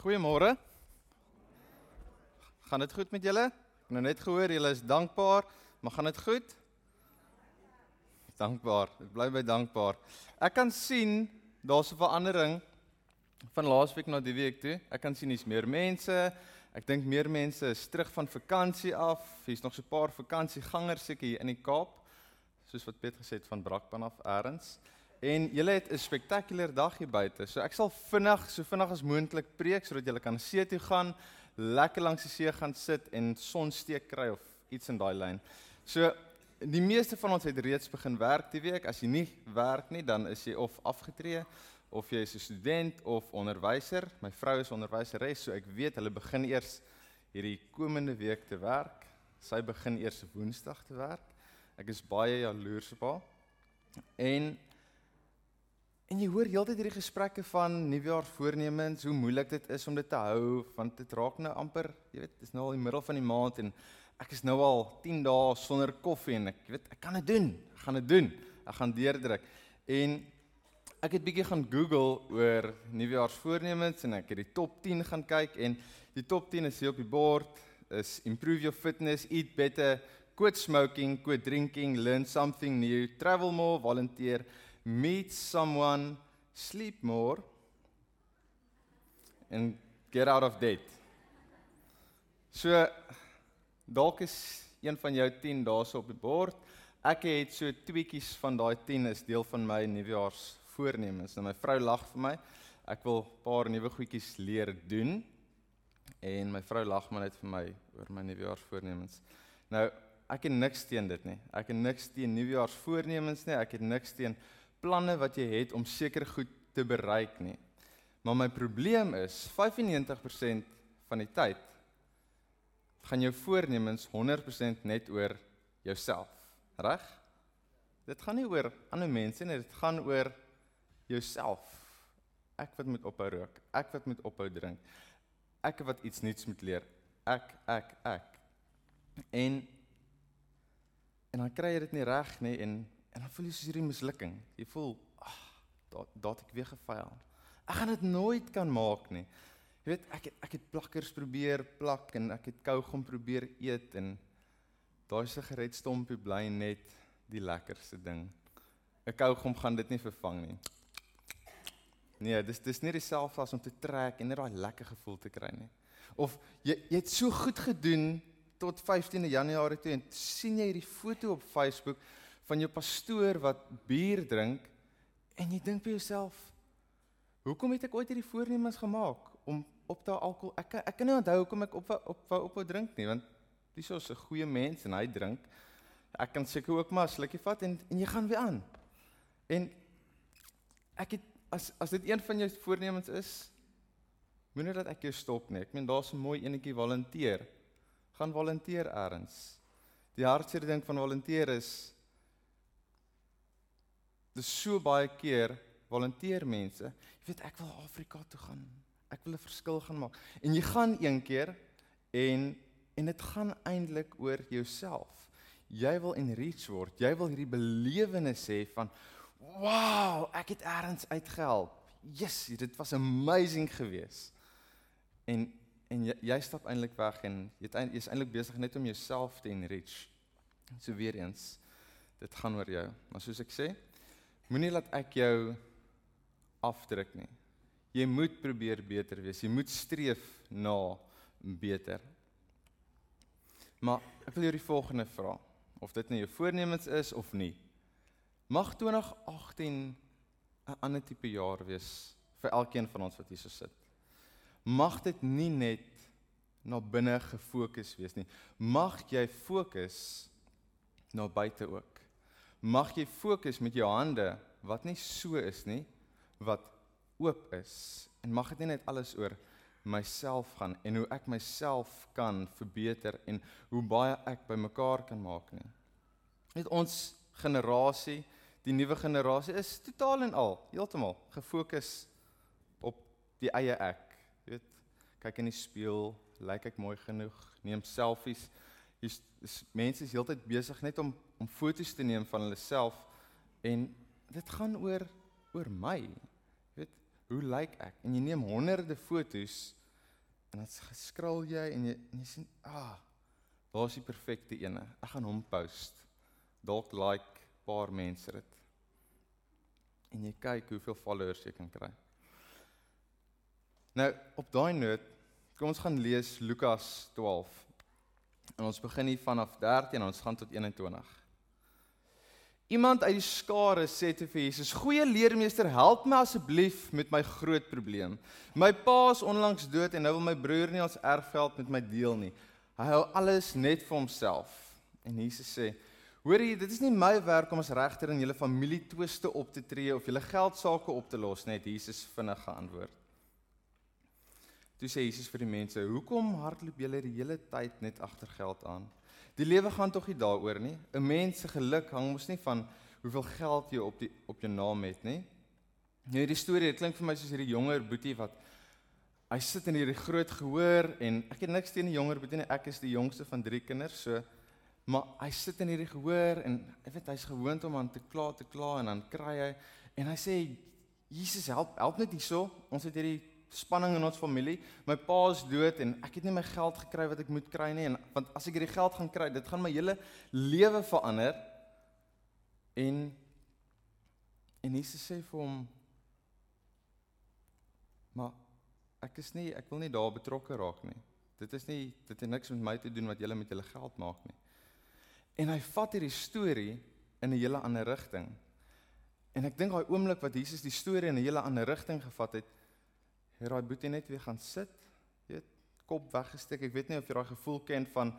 Goeiemôre. Gaan dit goed met julle? Ek nou net gehoor julle is dankbaar, maar gaan dit goed? Dankbaar. Ek bly by dankbaar. Ek kan sien daar's 'n verandering van laasweek na die week toe. Ek kan sien hier's meer mense. Ek dink meer mense is terug van vakansie af. Hier's nog so 'n paar vakansiegangers seker hier in die Kaap. Soos wat Piet gesê het van Brakpan af eers. En julle het 'n spektakulêre dag hier buite. So ek sal vinnig, so vinnig as moontlik preek sodat julle kan see toe gaan, lekker langs die see gaan sit en sonsteek kry of iets in daai lyn. So die meeste van ons het reeds begin werk die week. As jy nie werk nie, dan is jy of afgetree of jy is 'n student of onderwyser. My vrou is onderwyseres, so ek weet hulle begin eers hierdie komende week te werk. Sy begin eers Woensdag te werk. Ek is baie jaloers op haar. En En jy hoor heeltyd hierdie gesprekke van nuwejaarsvoornemens, hoe moeilik dit is om dit te hou, want dit raak nou amper, jy weet, dis nou al die middel van die maand en ek is nou al 10 dae sonder koffie en ek weet ek kan dit doen. Ek gaan dit doen. Ek gaan deurdruk. En ek het bietjie gaan Google oor nuwejaarsvoornemens en ek het die top 10 gaan kyk en die top 10 is hier op die bord is improve your fitness, eat better, quit smoking, quit drinking, learn something new, travel more, volunteer meet someone, sleep more and get out of debt. So dalk is een van jou 10 daarso op die bord. Ek het so tweetjies van daai 10 is deel van my nuwejaars voornemens. Nou my vrou lag vir my. Ek wil 'n paar nuwe goedjies leer doen. En my vrou lag maar net vir my oor my nuwejaars voornemens. Nou, ek het niks teen dit nie. Ek het niks teen nuwejaars voornemens nie. Ek het niks teen planne wat jy het om seker goed te bereik nie. Maar my probleem is 95% van die tyd gaan jou voornemens 100% net oor jouself, reg? Dit gaan nie oor ander mense nie, dit gaan oor jouself. Ek wat moet ophou rook, ek wat moet ophou drink. Ek wat iets nuuts moet leer. Ek, ek, ek. En en dan kry jy dit nie reg nie en En dan voel jy soos hierdie mislukking. Jy voel, ag, daar daar het ek weer gefaal. Ek gaan dit nooit kan maak nie. Jy weet, ek het ek het plakkers probeer plak en ek het kougom probeer eet en daai sigaretstompie bly net die lekkerste ding. 'n Kougom gaan dit nie vervang nie. Nee, dis dis nie dieselfde as om te trek en net daai lekker gevoel te kry nie. Of jy jy het so goed gedoen tot 15de Januarie toe en sien jy hierdie foto op Facebook van jou pastoor wat bier drink en jy dink vir jouself hoekom het ek ooit hierdie voornemens gemaak om op daai alkohol? Ek ek kan nie onthou hoekom ek op op wou ophou drink nie want dis so 'n goeie mens en hy drink. Ek kan seker ook maar 'n slukkie vat en en jy gaan weer aan. En ek het as as dit een van jou voornemens is moenie dat ek jou stop nie. Ek meen daar's 'n mooi enetjie volunteer. Gaan volunteer eers die hartseer ding van volunteer is dis so baie keer volunteer mense. Jy weet ek wil Afrika toe gaan. Ek wil 'n verskil gaan maak. En jy gaan een keer en en dit gaan eintlik oor jouself. Jy wil enrich word. Jy wil hierdie belewenis hê van wow, ek het eers uitgehelp. Yes, dit was amazing geweest. En en jy, jy stap eintlik weg en jy's eintlik besig net om jouself te enrich. So weer eens, dit gaan oor jou. Maar soos ek sê, Moenie laat ek jou afdruk nie. Jy moet probeer beter wees. Jy moet streef na beter. Maar ek wil jou die volgende vra. Of dit nou jou voornemens is of nie. Mag 2018 'n ander tipe jaar wees vir elkeen van ons wat hier so sit. Mag dit nie net na binne gefokus wees nie. Mag jy fokus na buite ook mag jy fokus met jou hande wat nie so is nie, wat oop is en mag dit nie net alles oor myself gaan en hoe ek myself kan verbeter en hoe baie ek bymekaar kan maak nie. Net ons generasie, die nuwe generasie is totaal en al heeltemal gefokus op die eie ek. Jy weet, kyk in die spieël, lyk ek mooi genoeg, neem selfies. Hier's mense is heeltyd besig net om om foto's te neem van hulle self en dit gaan oor oor my. Jy weet, hoe lyk ek? En jy neem honderde foto's En dan skrol jy en jy en jy sien, ah, daar's die perfekte ene. Ek gaan hom post. Dalk like paar mense dit. En jy kyk hoeveel followers jy kan kry. Nou, op daai noot, kom ons gaan lees Lukas 12. En ons begin hier vanaf 13 en ons gaan tot 21. Iemand uit die skare sê te vir Jesus: "Goeie leermeester, help my asseblief met my groot probleem. My pa is onlangs dood en nou wil my broer nie ons erfgeld met my deel nie. Hy hou alles net vir homself." En Jesus sê: "Hoorie, dit is nie my werk om as regter in julle familie twiste op te tree of julle geld sake op te los nie," het Jesus vinnig geantwoord. Toe sê Jesus vir die mense: "Hoekom hardloop julle die hele tyd net agter geld aan? Die lewe gaan tog nie daaroor nie. 'n Mens se geluk hang mos nie van hoeveel geld jy op die op jou naam het nie." Nou hierdie storie, dit klink vir my soos hierdie jonger boetie wat hy sit in hierdie groot gehoor en ek het niks teen die jonger boetie nie. Ek is die jongste van drie kinders, so maar hy sit in hierdie gehoor en ek weet hy's gewoond om aan te kla te kla en dan kry hy en hy sê Jesus help help net hierso. Ons het hierdie spanning in ons familie. My pa is dood en ek het nie my geld gekry wat ek moet kry nie en want as ek hierdie geld gaan kry, dit gaan my hele lewe verander. En en Jesus sê vir hom maar ek is nie ek wil nie daar betrokke raak nie. Dit is nie dit het niks met my te doen wat julle met julle geld maak nie. En hy vat hierdie storie in 'n hele ander rigting. En ek dink daai oomblik wat Jesus die storie in 'n hele ander rigting gevat het, het daai boetie net weer gaan sit, weet, kop weggesteek. Ek weet nie of jy daai gevoel ken van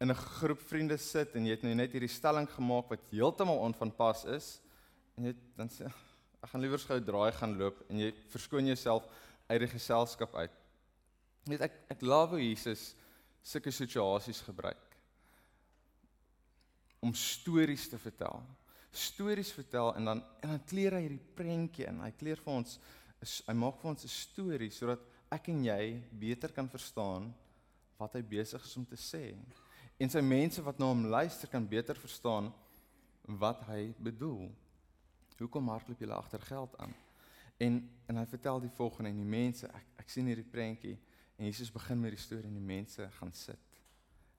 in 'n groep vriende sit en jy het nou net hierdie stelling gemaak wat heeltemal onvanpas is en jy dan sê ek gaan liewer gou draai gaan loop en jy verskoon jouself uit die geselskap uit. Net ek ek love hoe Jesus sulke situasies gebruik om stories te vertel. Stories vertel en dan en dan kleer hy hierdie prentjie in. Hy kleer vir ons hy maak vir ons 'n storie sodat ek en jy beter kan verstaan wat hy besig is om te sê. En sy mense wat na hom luister kan beter verstaan wat hy bedoel. Hoekom hardloop julle agter geld aan? En en hy vertel die volgende en die mense, ek ek sien hierdie prentjie en Jesus begin met die storie en die mense gaan sit.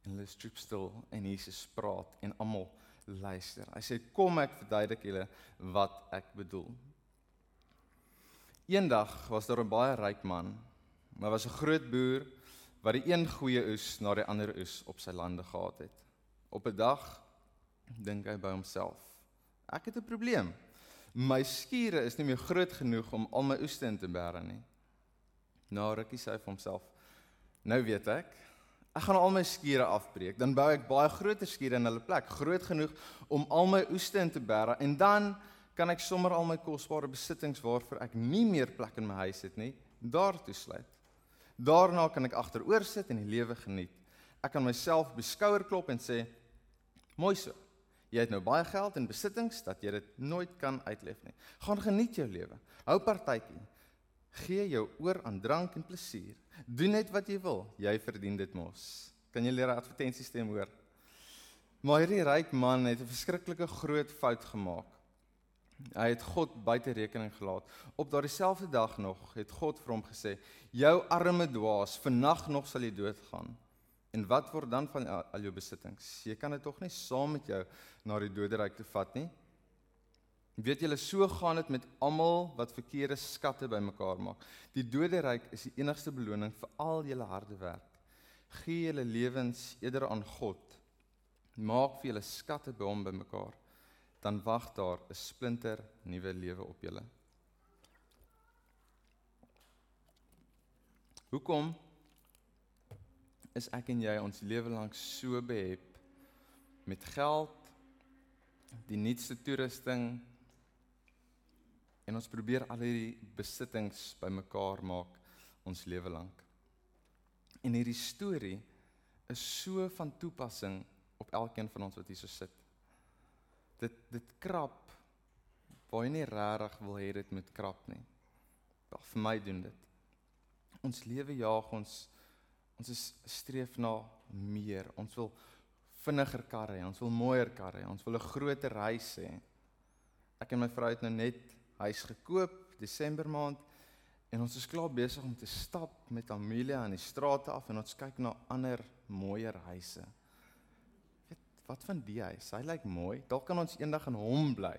En hulle stoop stil en Jesus praat en almal luister. Hy sê kom ek verduidelik julle wat ek bedoel. Eendag was daar 'n baie ryk man. Daar was 'n groot boer wat die een goeie oes na die ander oes op sy lande gehad het. Op 'n dag dink hy by homself: Ek het 'n probleem. My skure is nie meer groot genoeg om al my oeste in te bære nie. Na rukkie sê hy vir homself: Nou weet ek, ek gaan al my skure afbreek. Dan bou ek baie groter skure in hulle plek, groot genoeg om al my oeste in te bære en dan kan ek sommer al my kosbare besittings waarvoor ek nie meer plek in my huis het nie, daar toesluit. Daarna kan ek agteroor sit en die lewe geniet. Ek kan myself beskouer klop en sê: "Mooi so. Jy het nou baie geld en besittings dat jy dit nooit kan uitleef nie. Gaan geniet jou lewe. Hou partytjie. Gee jou oor aan drank en plesier. Doen net wat jy wil. Jy verdien dit mos." Kan jy leer advertensiestem hoor? Maar hierdie ryk man het 'n verskriklike groot fout gemaak. Hy het God buite rekening gelaat. Op daardie selfde dag nog het God vir hom gesê: "Jou arme dwaas, vannag nog sal jy doodgaan. En wat word dan van al jou besittings? Jy kan dit tog nie saam met jou na die doderyk te vat nie." Weet julle so gaan dit met almal wat verkeerde skatte bymekaar maak. Die doderyk is die enigste beloning vir al julle harde werk. Gee julle lewens eerder aan God. Maak vir julle skatte by hom bymekaar dan wag daar 'n splinter nuwe lewe op julle. Hoekom is ek en jy ons lewe lank so behep met geld, die nuutste toerusting en ons probeer al hierdie besittings bymekaar maak ons lewe lank. En hierdie storie is so van toepassing op elkeen van ons wat hier so sit dit dit krap waar jy nie regtig wil hê dit moet krap nie. Maar vir my doen dit. Ons lewe jaag ons ons is streef na meer. Ons wil vinniger karre hê, ons wil mooier karre hê, ons wil 'n groter huis hê. Ek en my vrou het nou net huis gekoop Desember maand En ons is klaar besig om te stap met Amelia in die strate af en ons kyk na ander mooier huise. Wat van die huis? Hy lyk mooi. Dalk kan ons eendag in hom bly.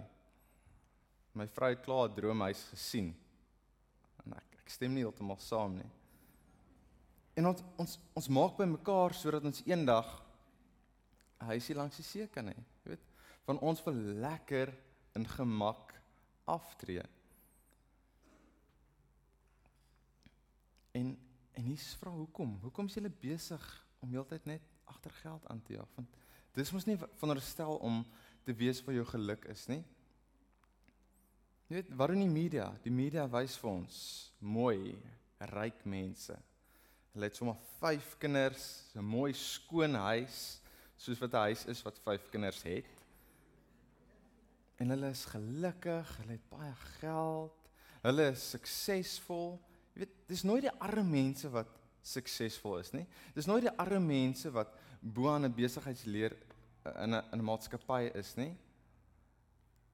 My vrou het klaar 'n droomhuis gesien. En ek ek stem nie heeltemal saam nie. En ons ons ons maak by mekaar sodat ons eendag 'n huisie langs die see kan hê. Jy weet, van ons wil lekker in gemak aftree. En en hier's vra hoekom? Hoekom is jy besig om heeltyd net agter geld aan te jag? Want dis mos nie veronderstel om te wees vir jou geluk is nie. Jy weet, wat doen die media? Die media wys vir ons mooi, ryk mense. Hulle het sommer 5 kinders, 'n mooi skoon huis, soos wat 'n huis is wat 5 kinders het. En hulle is gelukkig, hulle het baie geld, hulle is suksesvol. Jy weet, dis nooit die arme mense wat suksesvol is nie. Dis nooit die arme mense wat bo aan 'n besigheidsleer eh, in 'n in 'n maatskappy is nie.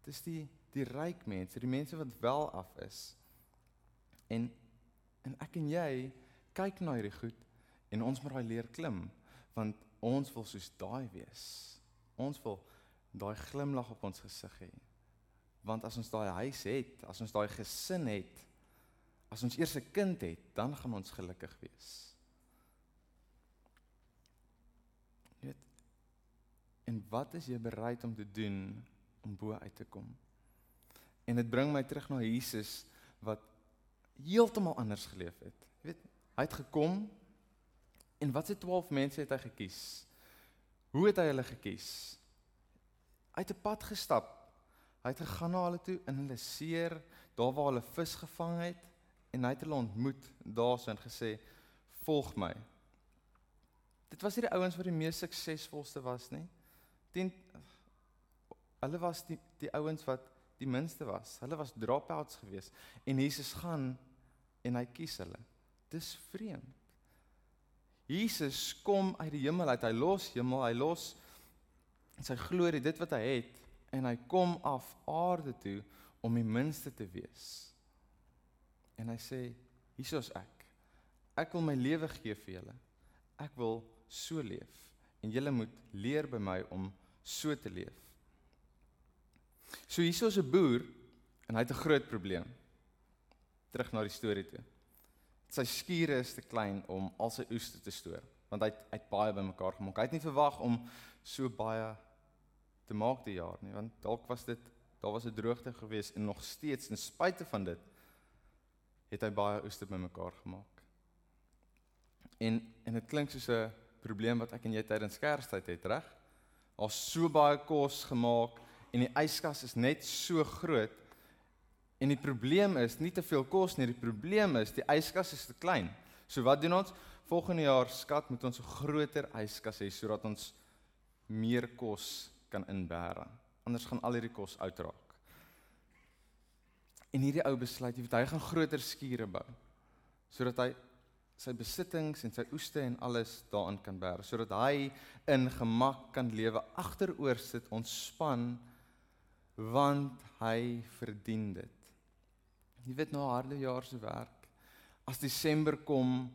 Dis die die ryk mense, die mense wat wel af is. En en ek en jy kyk na hierdie goed en ons moet daai leer klim want ons wil soos daai wees. Ons wil daai glimlag op ons gesig hê. Want as ons daai huis het, as ons daai gesin het, As ons eers 'n kind het, dan gaan ons gelukkig wees. Jy weet. En wat is jy bereid om te doen om bo uit te kom? En dit bring my terug na Jesus wat heeltemal anders geleef het. Jy weet, hy het gekom en wat se 12 mense het hy gekies? Hoe het hy hulle gekies? Hy het 'n pad gestap. Hy het gegaan na hulle toe in hulle seer, daar waar hulle vis gevang het en hy het hulle ontmoet daarso en gesê volg my. Dit was nie die ouens wat die mees suksesvolste was nie. Teen hulle was die die ouens wat die minste was. Hulle was dropouts geweest en Jesus gaan en hy kies hulle. Dis vreemd. Jesus kom uit die hemel uit. Hy los hemel, hy los sy glorie, dit wat hy het en hy kom af aarde toe om die minste te wees en hy sê hiersoos ek ek wil my lewe gee vir julle ek wil so leef en julle moet leer by my om so te leef so hiersoos 'n boer en hy het 'n groot probleem terug na die storie toe sy skure is te klein om al sy oes te stoor want hy het, hy het baie bymekaar gemaak hy het nie verwag om so baie te maak die jaar nie want dalk was dit daar was 'n droogte gewees en nog steeds ten spyte van dit het hy baie oeste bymekaar gemaak. En en dit klink soos 'n probleem wat ek en jy tydens Kerstyd het, reg? Daar's so baie kos gemaak en die yskas is net so groot. En die probleem is nie te veel kos nie, die probleem is die yskas is te klein. So wat doen ons? Volgende jaar skat moet ons 'n groter yskas hê sodat ons meer kos kan inbêre. Anders gaan al hierdie kos uitraak. En hierdie ou besluit, jy weet, hy gaan groter skure bou sodat hy sy besittings en sy oeste en alles daarin kan bære, sodat hy in gemak kan lewe, agteroor sit, ontspan want hy verdien dit. Jy weet nou harde jaar se werk. As Desember kom,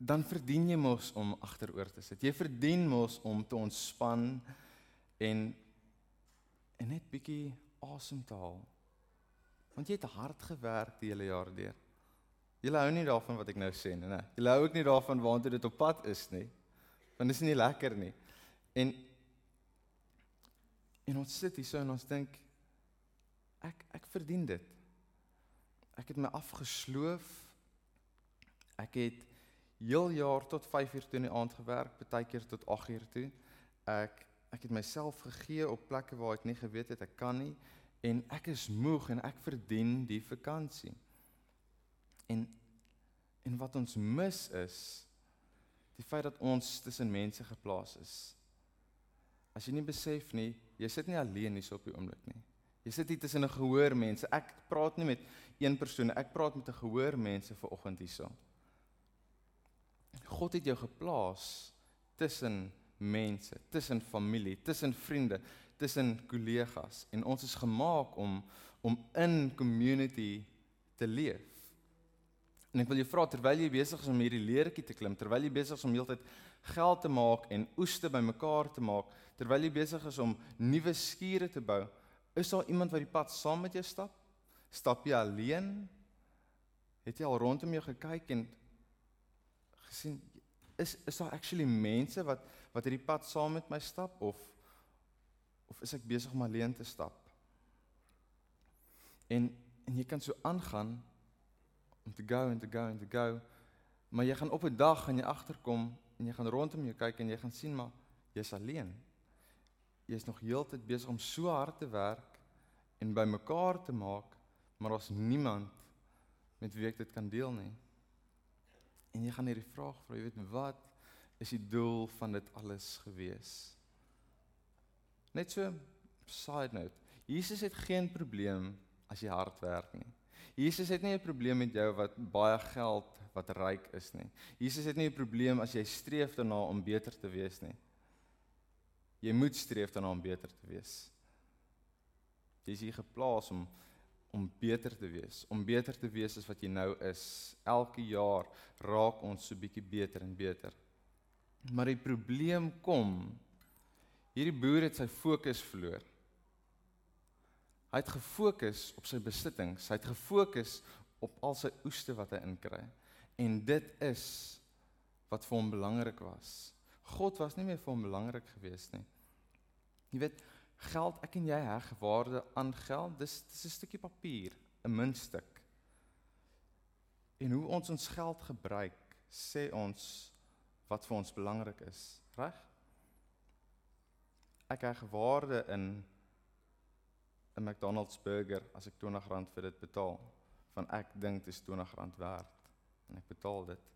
dan verdien jy mos om agteroor te sit. Jy verdien mos om te ontspan en en net bietjie asem te haal. Want jy het hard gewerk die hele jaar deur. Jy hou nie daarvan wat ek nou sê nie, nee. Jy hou ook nie daarvan waantoe dit op pad is nie. Want dit is nie lekker nie. En en ons sit hier so en ons dink ek ek verdien dit. Ek het my afgesloof. Ek het heel jaar tot 5 uur toe in die aand gewerk, baie keer tot 8 uur toe. Ek ek het myself gegee op plekke waar ek nie geweet het ek kan nie en ek is moeg en ek verdien die vakansie. En en wat ons mis is die feit dat ons tussen mense geplaas is. As jy nie besef nie, jy sit nie alleen hier op die oomblik nie. Jy sit hier tussen 'n gehoor mense. Ek praat nie met een persoon, ek praat met 'n gehoor mense ver oggend hierso. God het jou geplaas tussen mense, tussen familie, tussen vriende, tussen kollegas en ons is gemaak om om in community te leef. En ek wil jou vra terwyl jy besig is om hierdie leertjie te klim, terwyl jy besig is om heeltyd geld te maak en oeste bymekaar te maak, terwyl jy besig is om nuwe skure te bou, is daar iemand wat die pad saam met jou stap? Stap jy alleen? Het jy al rondom jou gekyk en gesien is is daar actually mense wat wat hierdie pad saam met my stap of of is ek besig om alleen te stap? En en jy kan so aangaan om te go en te go en te go, maar jy gaan op 'n dag gaan jy agterkom en jy gaan rondom jou kyk en jy gaan sien maar jy's alleen. Jy's nog heeltyd besig om so hard te werk en bymekaar te maak, maar daar's niemand met wie ek dit kan deel nie. En jy gaan hierdie vraag vra, jy weet wat is die doel van dit alles gewees? Net so side note. Jesus het geen probleem as jy hard werk nie. Jesus het nie 'n probleem met jou wat baie geld, wat ryk is nie. Jesus het nie 'n probleem as jy streef daarna om beter te wees nie. Jy moet streef daarna om beter te wees. Jy is hier geplaas om om beter te wees, om beter te wees as wat jy nou is. Elke jaar raak ons so bietjie beter en beter. Maar die probleem kom hierdie boer het sy fokus verloor. Hy het gefokus op sy besittings, hy het gefokus op al sy oeste wat hy inkry. En dit is wat vir hom belangrik was. God was nie meer vir hom belangrik gewees nie. Jy weet, geld, ek en jy heg waarde aan geld. Dis dis 'n stukkie papier, 'n muntstuk. En hoe ons ons geld gebruik, sê ons wat vir ons belangrik is, reg? Ek heg waarde in 'n McDonald's burger as ek R20 vir dit betaal, van ek dink dit is R20 werd en ek betaal dit.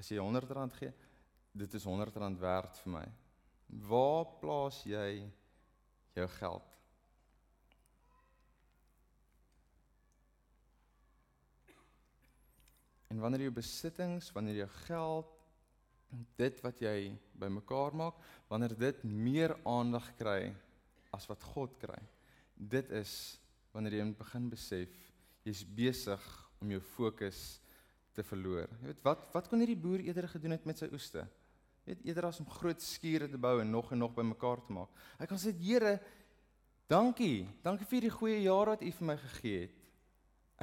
As jy R100 gee, dit is R100 werd vir my. Waar plaas jy jou geld? En wanneer jou besittings, wanneer jou geld, dit wat jy bymekaar maak, wanneer dit meer aandag kry as wat God kry. Dit is wanneer jy begin besef jy's besig om jou fokus te verloor. Jy weet wat wat kon hierdie boer eerder gedoen het met sy oeste? Weet eerder as om groot skure te bou en nog en nog bymekaar te maak. Hy kan sê Here, dankie. Dankie vir die goeie jare wat U vir my gegee het.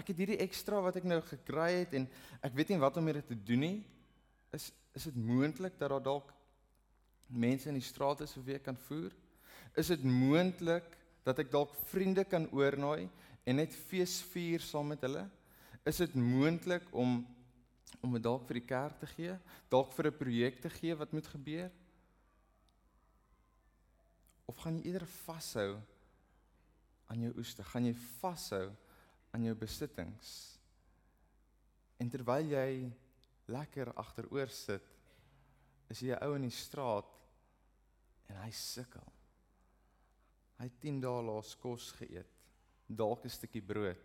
Ek het hierdie ekstra wat ek nou gekry het en ek weet nie wat om dit te doen nie. Is is dit moontlik dat daar dalk mense in die strate se week kan voer? Is dit moontlik dat ek dalk vriende kan oornooi en net fees vier saam met hulle? Is dit moontlik om om dit dalk vir die kerk te gee, dalk vir 'n projek te gee wat moet gebeur? Of gaan jy eerder vashou aan jou oeste? Gaan jy vashou aan jou besittings? En terwyl jy lekker agteroor sit, is jy 'n ou in die straat en hy sukkel. Hy het 10 dae laas kos geëet. Dalk 'n stukkie brood.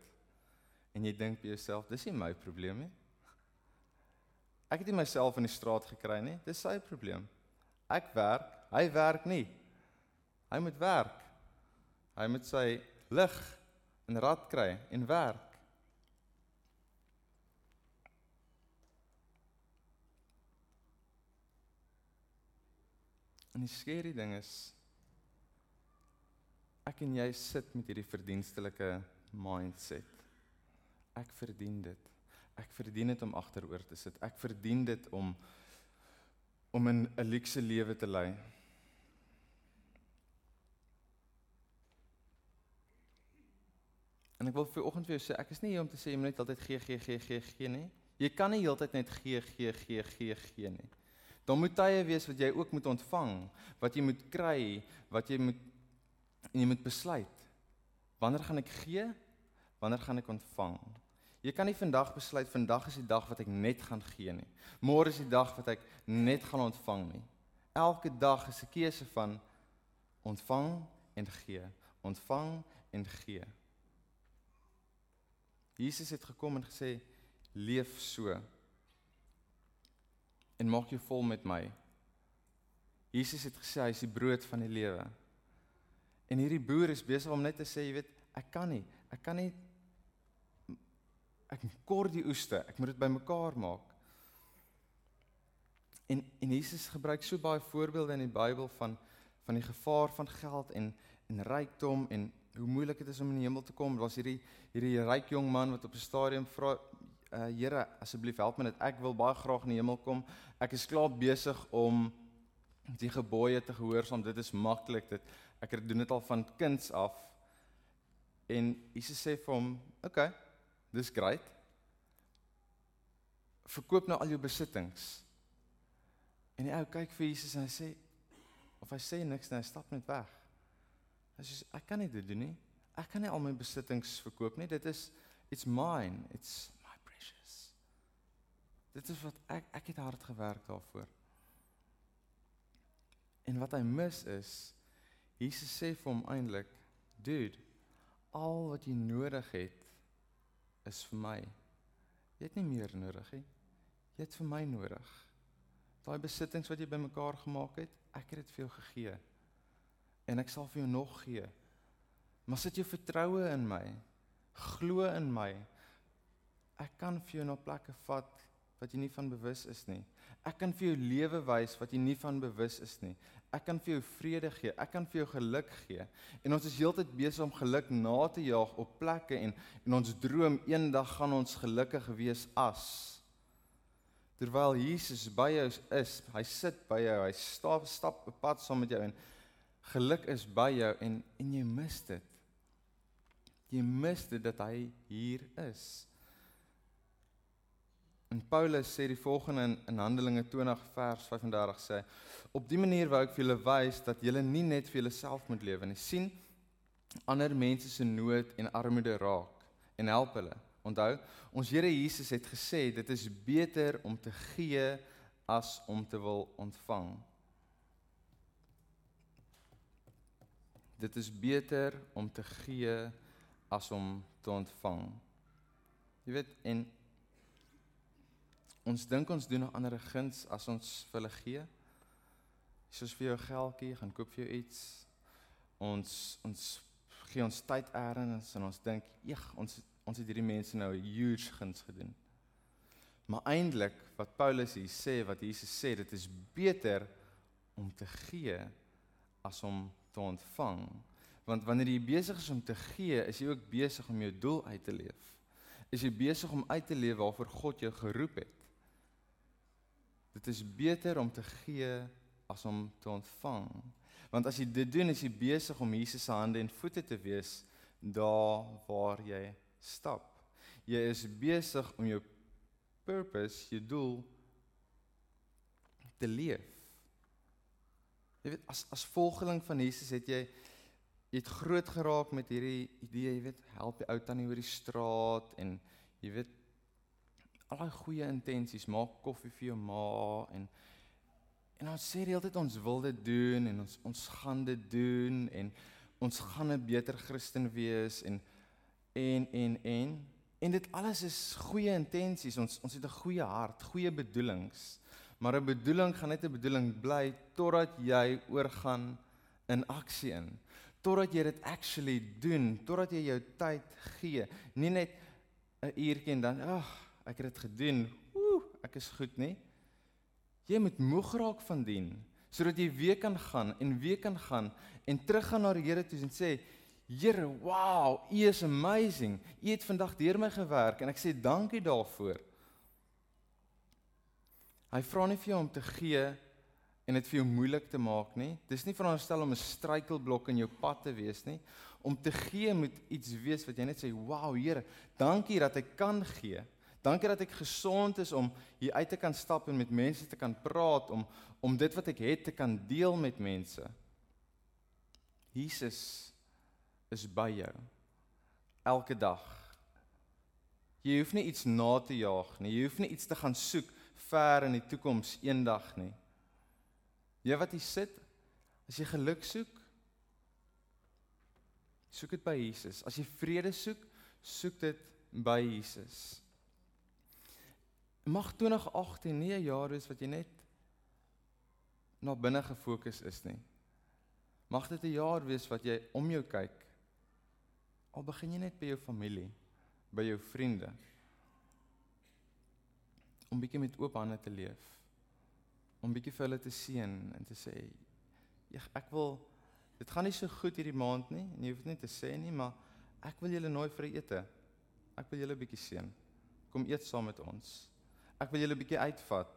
En jy dink by jouself, dis nie my probleem nie. Ek het nie myself in die straat gekry nie. Dis sy probleem. Ek werk, hy werk nie. Hy moet werk. Hy moet sy lig en rad kry en werk. En die skerry ding is ek en jy sit met hierdie verdienstelike mindset. Ek verdien dit. Ek verdien dit om agteroor te sit. Ek verdien dit om om 'n 'n luukse lewe te lei. En ek wil vir oggend vir jou sê, ek is nie hier om te sê jy moet net altyd gee gee gee gee gee nie. Jy kan nie heeltyd net gee gee gee gee gee nie. Daar moet tye wees wat jy ook moet ontvang, wat jy moet kry, wat jy moet en jy moet besluit wanneer gaan ek gee? Wanneer gaan ek ontvang? Jy kan nie vandag besluit vandag is die dag wat ek net gaan gee nie. Môre is die dag wat ek net gaan ontvang nie. Elke dag is 'n keuse van ontvang en gee, ontvang en gee. Jesus het gekom en gesê leef so en maak jou vol met my. Jesus het gesê hy is die brood van die lewe. En hierdie boer is besig om net te sê, jy weet, ek kan nie, ek kan nie ek kort die oeste, ek moet dit bymekaar maak. En en Jesus gebruik so baie voorbeelde in die Bybel van van die gevaar van geld en en rykdom en hoe moeilik dit is om in die hemel te kom. Daar's hierdie hierdie ryk jong man wat op 'n stadium vra uh Here, asseblief help my net. Ek wil baie graag in die hemel kom. Ek is klaar besig om die gebooie te gehoorsaam. Dit is maklik. Dit ek het doen dit al van kinds af. En Jesus sê vir hom, "Oké, okay, dis great. Verkoop nou al jou besittings." En die ou kyk vir Jesus en hy sê of hy sê niks nie, hy stap net weg. Hy sê ek kan nie dit doen nie. Ek kan nie al my besittings verkoop nie. Dit is it's mine. It's Dit is wat ek ek het hard gewerk daarvoor. En wat hy mis is Jesus sê vir hom eintlik, dude, al wat jy nodig het is vir my. Jy het nie meer nodig nie. Jy het vir my nodig. Daai besittings wat jy bymekaar gemaak het, ek het dit vir jou gegee. En ek sal vir jou nog gee. Maar sit jou vertroue in my. Glo in my. Ek kan vir jou na plekke vat wat jy nie van bewus is nie. Ek kan vir jou lewe wys wat jy nie van bewus is nie. Ek kan vir jou vrede gee. Ek kan vir jou geluk gee. En ons is heeltyd besig om geluk na te jaag op plekke en en ons droom eendag gaan ons gelukkig wees as terwyl Jesus by jou is. Hy sit by jou. Hy stap stap 'n pad saam met jou en geluk is by jou en en jy mis dit. Jy mis dit dat hy hier is. En Paulus sê die volgende in, in Handelinge 20 vers 35 sê: "Op dië manier wou ek vir julle wys dat julle nie net vir julleself moet lewe nie. sien ander mense se nood en armoede raak en help hulle. Onthou, ons Here Jesus het gesê dit is beter om te gee as om te wil ontvang. Dit is beter om te gee as om te ontvang. Jy weet en Ons dink ons doen 'n ander guns as ons vir hulle gee. Soos vir jou geldjie, gaan koop vir jou iets. Ons ons gee ons tyd eers en ons dink, "Eeg, ons ons het hierdie mense nou 'n huge guns gedoen." Maar eintlik wat Paulus hier sê, wat Jesus sê, dit is beter om te gee as om te ontvang. Want wanneer jy besig is om te gee, is jy ook besig om jou doel uit te leef. Is jy besig om uit te leef waarvoor God jou geroep het? Dit is beter om te gee as om te ontvang. Want as jy dit doen, is jy besig om Jesus se hande en voete te wees daar waar jy stap. Jy is besig om jou purpose, jou doel te leef. Jy weet as as volgeling van Jesus het jy jy het groot geraak met hierdie idee, jy weet, help die ou tannie oor die straat en jy weet al daai goeie intensies, maak koffie vir jou ma en en ons sê die hele tyd ons wil dit doen en ons ons gaan dit doen en ons gaan 'n beter Christen wees en en en en en dit alles is goeie intensies. Ons ons het 'n goeie hart, goeie bedoelings. Maar 'n bedoeling gaan net 'n bedoeling bly totdat jy oorgaan in aksie in. Totdat jy dit actually doen, totdat jy jou tyd gee. Nie net 'n uurtjie en dan ag oh, ek het dit gedoen. Ooh, ek is goed, nê? Jy moet moeg raak van dien sodat jy weer kan gaan en weer kan gaan en teruggaan na die Here toe en sê Here, wow, U is amazing. U het vandag deur my gewerk en ek sê dankie daarvoor. Hy vra nie vir jou om te gee en dit vir jou moeilik te maak nie. Dis nie veronderstel om 'n struikelblok in jou pad te wees nie. Om te gee moet iets wees wat jy net sê, "Wow, Here, dankie dat ek kan gee." Dankie dat ek gesond is om hier uit te kan stap en met mense te kan praat om om dit wat ek het te kan deel met mense. Jesus is by jou elke dag. Jy hoef nie iets na te jaag nie. Jy hoef nie iets te gaan soek ver in die toekoms eendag nie. Jy wat hier sit, as jy geluk soek, soek dit by Jesus. As jy vrede soek, soek dit by Jesus. Mag 2018 nie 'n jaar wees wat jy net na binne gefokus is nie. Mag dit 'n jaar wees wat jy om jou kyk. Al begin jy net by jou familie, by jou vriende. bietjie met oop hande te leef. Om bietjie vir hulle te seën en te sê, "Ja, ek wil dit gaan nie so goed hierdie maand nie en jy hoef net te sê nie, maar ek wil julle nooi vir 'n ete. Ek wil julle bietjie seën. Kom eet saam met ons. Ek wil julle bietjie uitvat.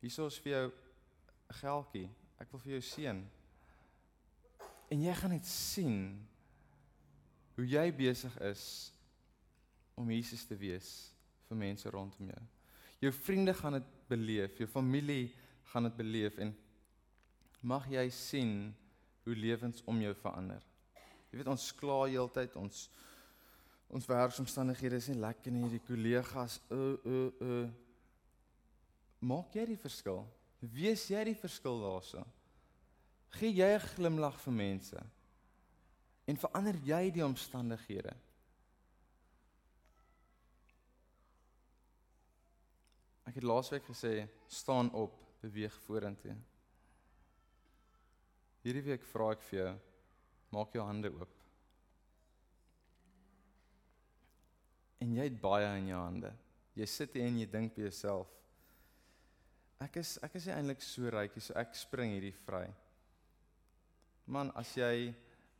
Hierso is vir jou 'n geldjie. Ek wil vir jou seën. En jy gaan net sien hoe jy besig is om Jesus te wees vir mense rondom jou. Jou vriende gaan dit beleef, jou familie gaan dit beleef en mag jy sien hoe lewens om jou verander. Jy weet ons kla heeltyd ons ons werksomstandighede is nie lekker nie, die kollegas, o o o Maak jy die verskil? Wees jy die verskil daarso? Gee jy 'n glimlag vir mense? En verander jy die omstandighede? Ek het laasweek gesê, staan op, beweeg vorentoe. Hierdie week vra ek vir jou, maak jou hande oop. En jy het baie in jou hande. Jy sit hier en jy dink by jouself. Ek is ek is eintlik so rykie, so ek spring hierdie vry. Man, as jy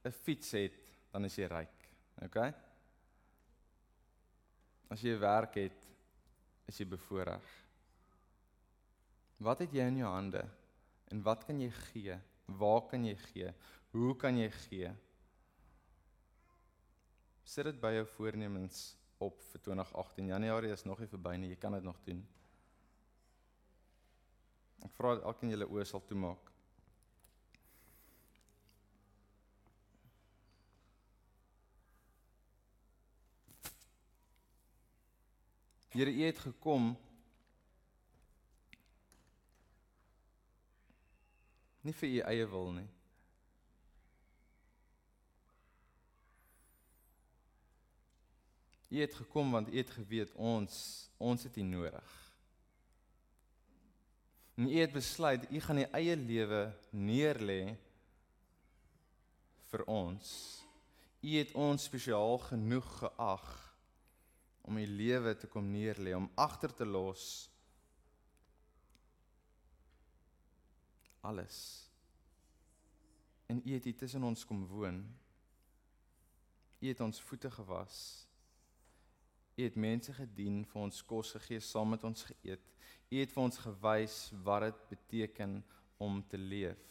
'n fiets het, dan is jy ryk. OK? As jy werk het, is jy bevoordeel. Wat het jy in jou hande? En wat kan jy gee? Waar kan jy gee? Hoe kan jy gee? Sit dit by jou voornemens op vir 2018. Januarie is nog nie verby nie. Jy kan dit nog doen. Ek vra dat elkeen julle oë sal toemaak. Here, U het gekom nie vir U eie wil nie. U het gekom want U het geweet ons ons het U nodig. En U het besluit U gaan U eie lewe neerlê vir ons. U het ons spesiaal genoeg geag om U lewe te kom neerlê, om agter te los alles. En U het hier tussen ons kom woon. U het ons voete gewas. U het mense gedien, vir ons kos gegee, saam met ons geëet. U het vir ons gewys wat dit beteken om te leef.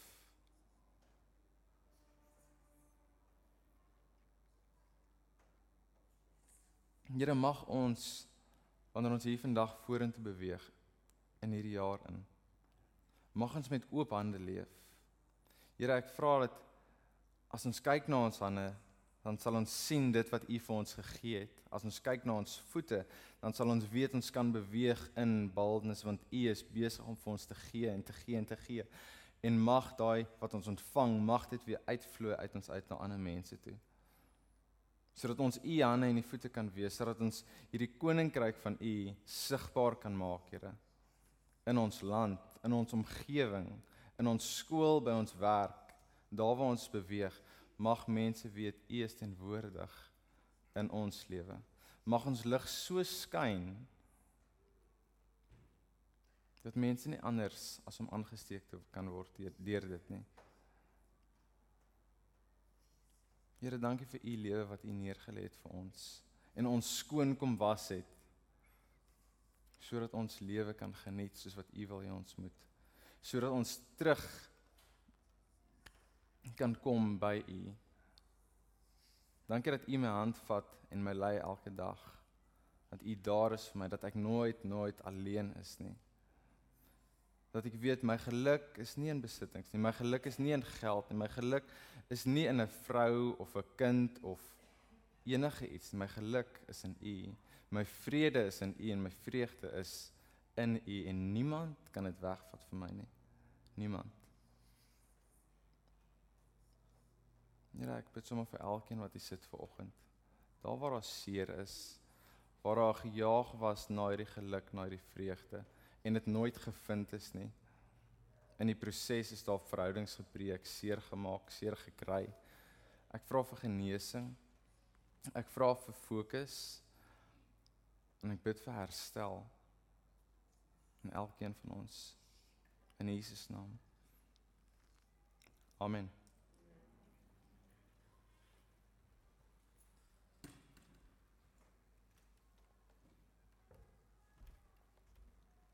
Here mag ons wanneer ons hier vandag vorentoe beweeg in hierdie jaar in mag ons met oop hande leef. Here ek vra dat as ons kyk na ons hande dan sal ons sien dit wat U vir ons gegee het. As ons kyk na ons voete, dan sal ons weet ons kan beweeg in baldness want U is besig om vir ons te gee en te gee en te gee. En mag daai wat ons ontvang, mag dit weer uitvloei uit ons uit na ander mense toe. Sodat ons U hande en die voete kan wees, sodat ons hierdie koninkryk van U sigbaar kan maak, Here. In ons land, in ons omgewing, in ons skool, by ons werk, daar waar ons beweeg mag mense weet U is teenwoordig in ons lewe. Mag ons lig so skyn dat mense nie anders as om aangesteek te kan word deur dit nie. Here, dankie vir u lewe wat u neergelê het vir ons en ons skoon kom was het sodat ons lewe kan geniet soos wat u wil hê ons moet. Sodat ons terug kan kom by U. Dankie dat U my hand vat en my lei elke dag. Dat U daar is vir my, dat ek nooit nooit alleen is nie. Dat ek weet my geluk is nie in besittings nie. My geluk is nie in geld nie. My geluk is nie in 'n vrou of 'n kind of enige iets. My geluk is in U. My vrede is in U en my vreugde is in U en niemand kan dit wegvat van my nie. Niemand. Here, ek bid sommer vir elkeen wat hier sit ver oggend. Daar waar daar seer is, waar daar gejaag was na hierdie geluk, na hierdie vreugde en dit nooit gevind is nie. In die proses is daar verhoudings gebreek, seer gemaak, seer gekry. Ek vra vir genesing. Ek vra vir fokus. En ek bid vir herstel in elkeen van ons in Jesus naam. Amen.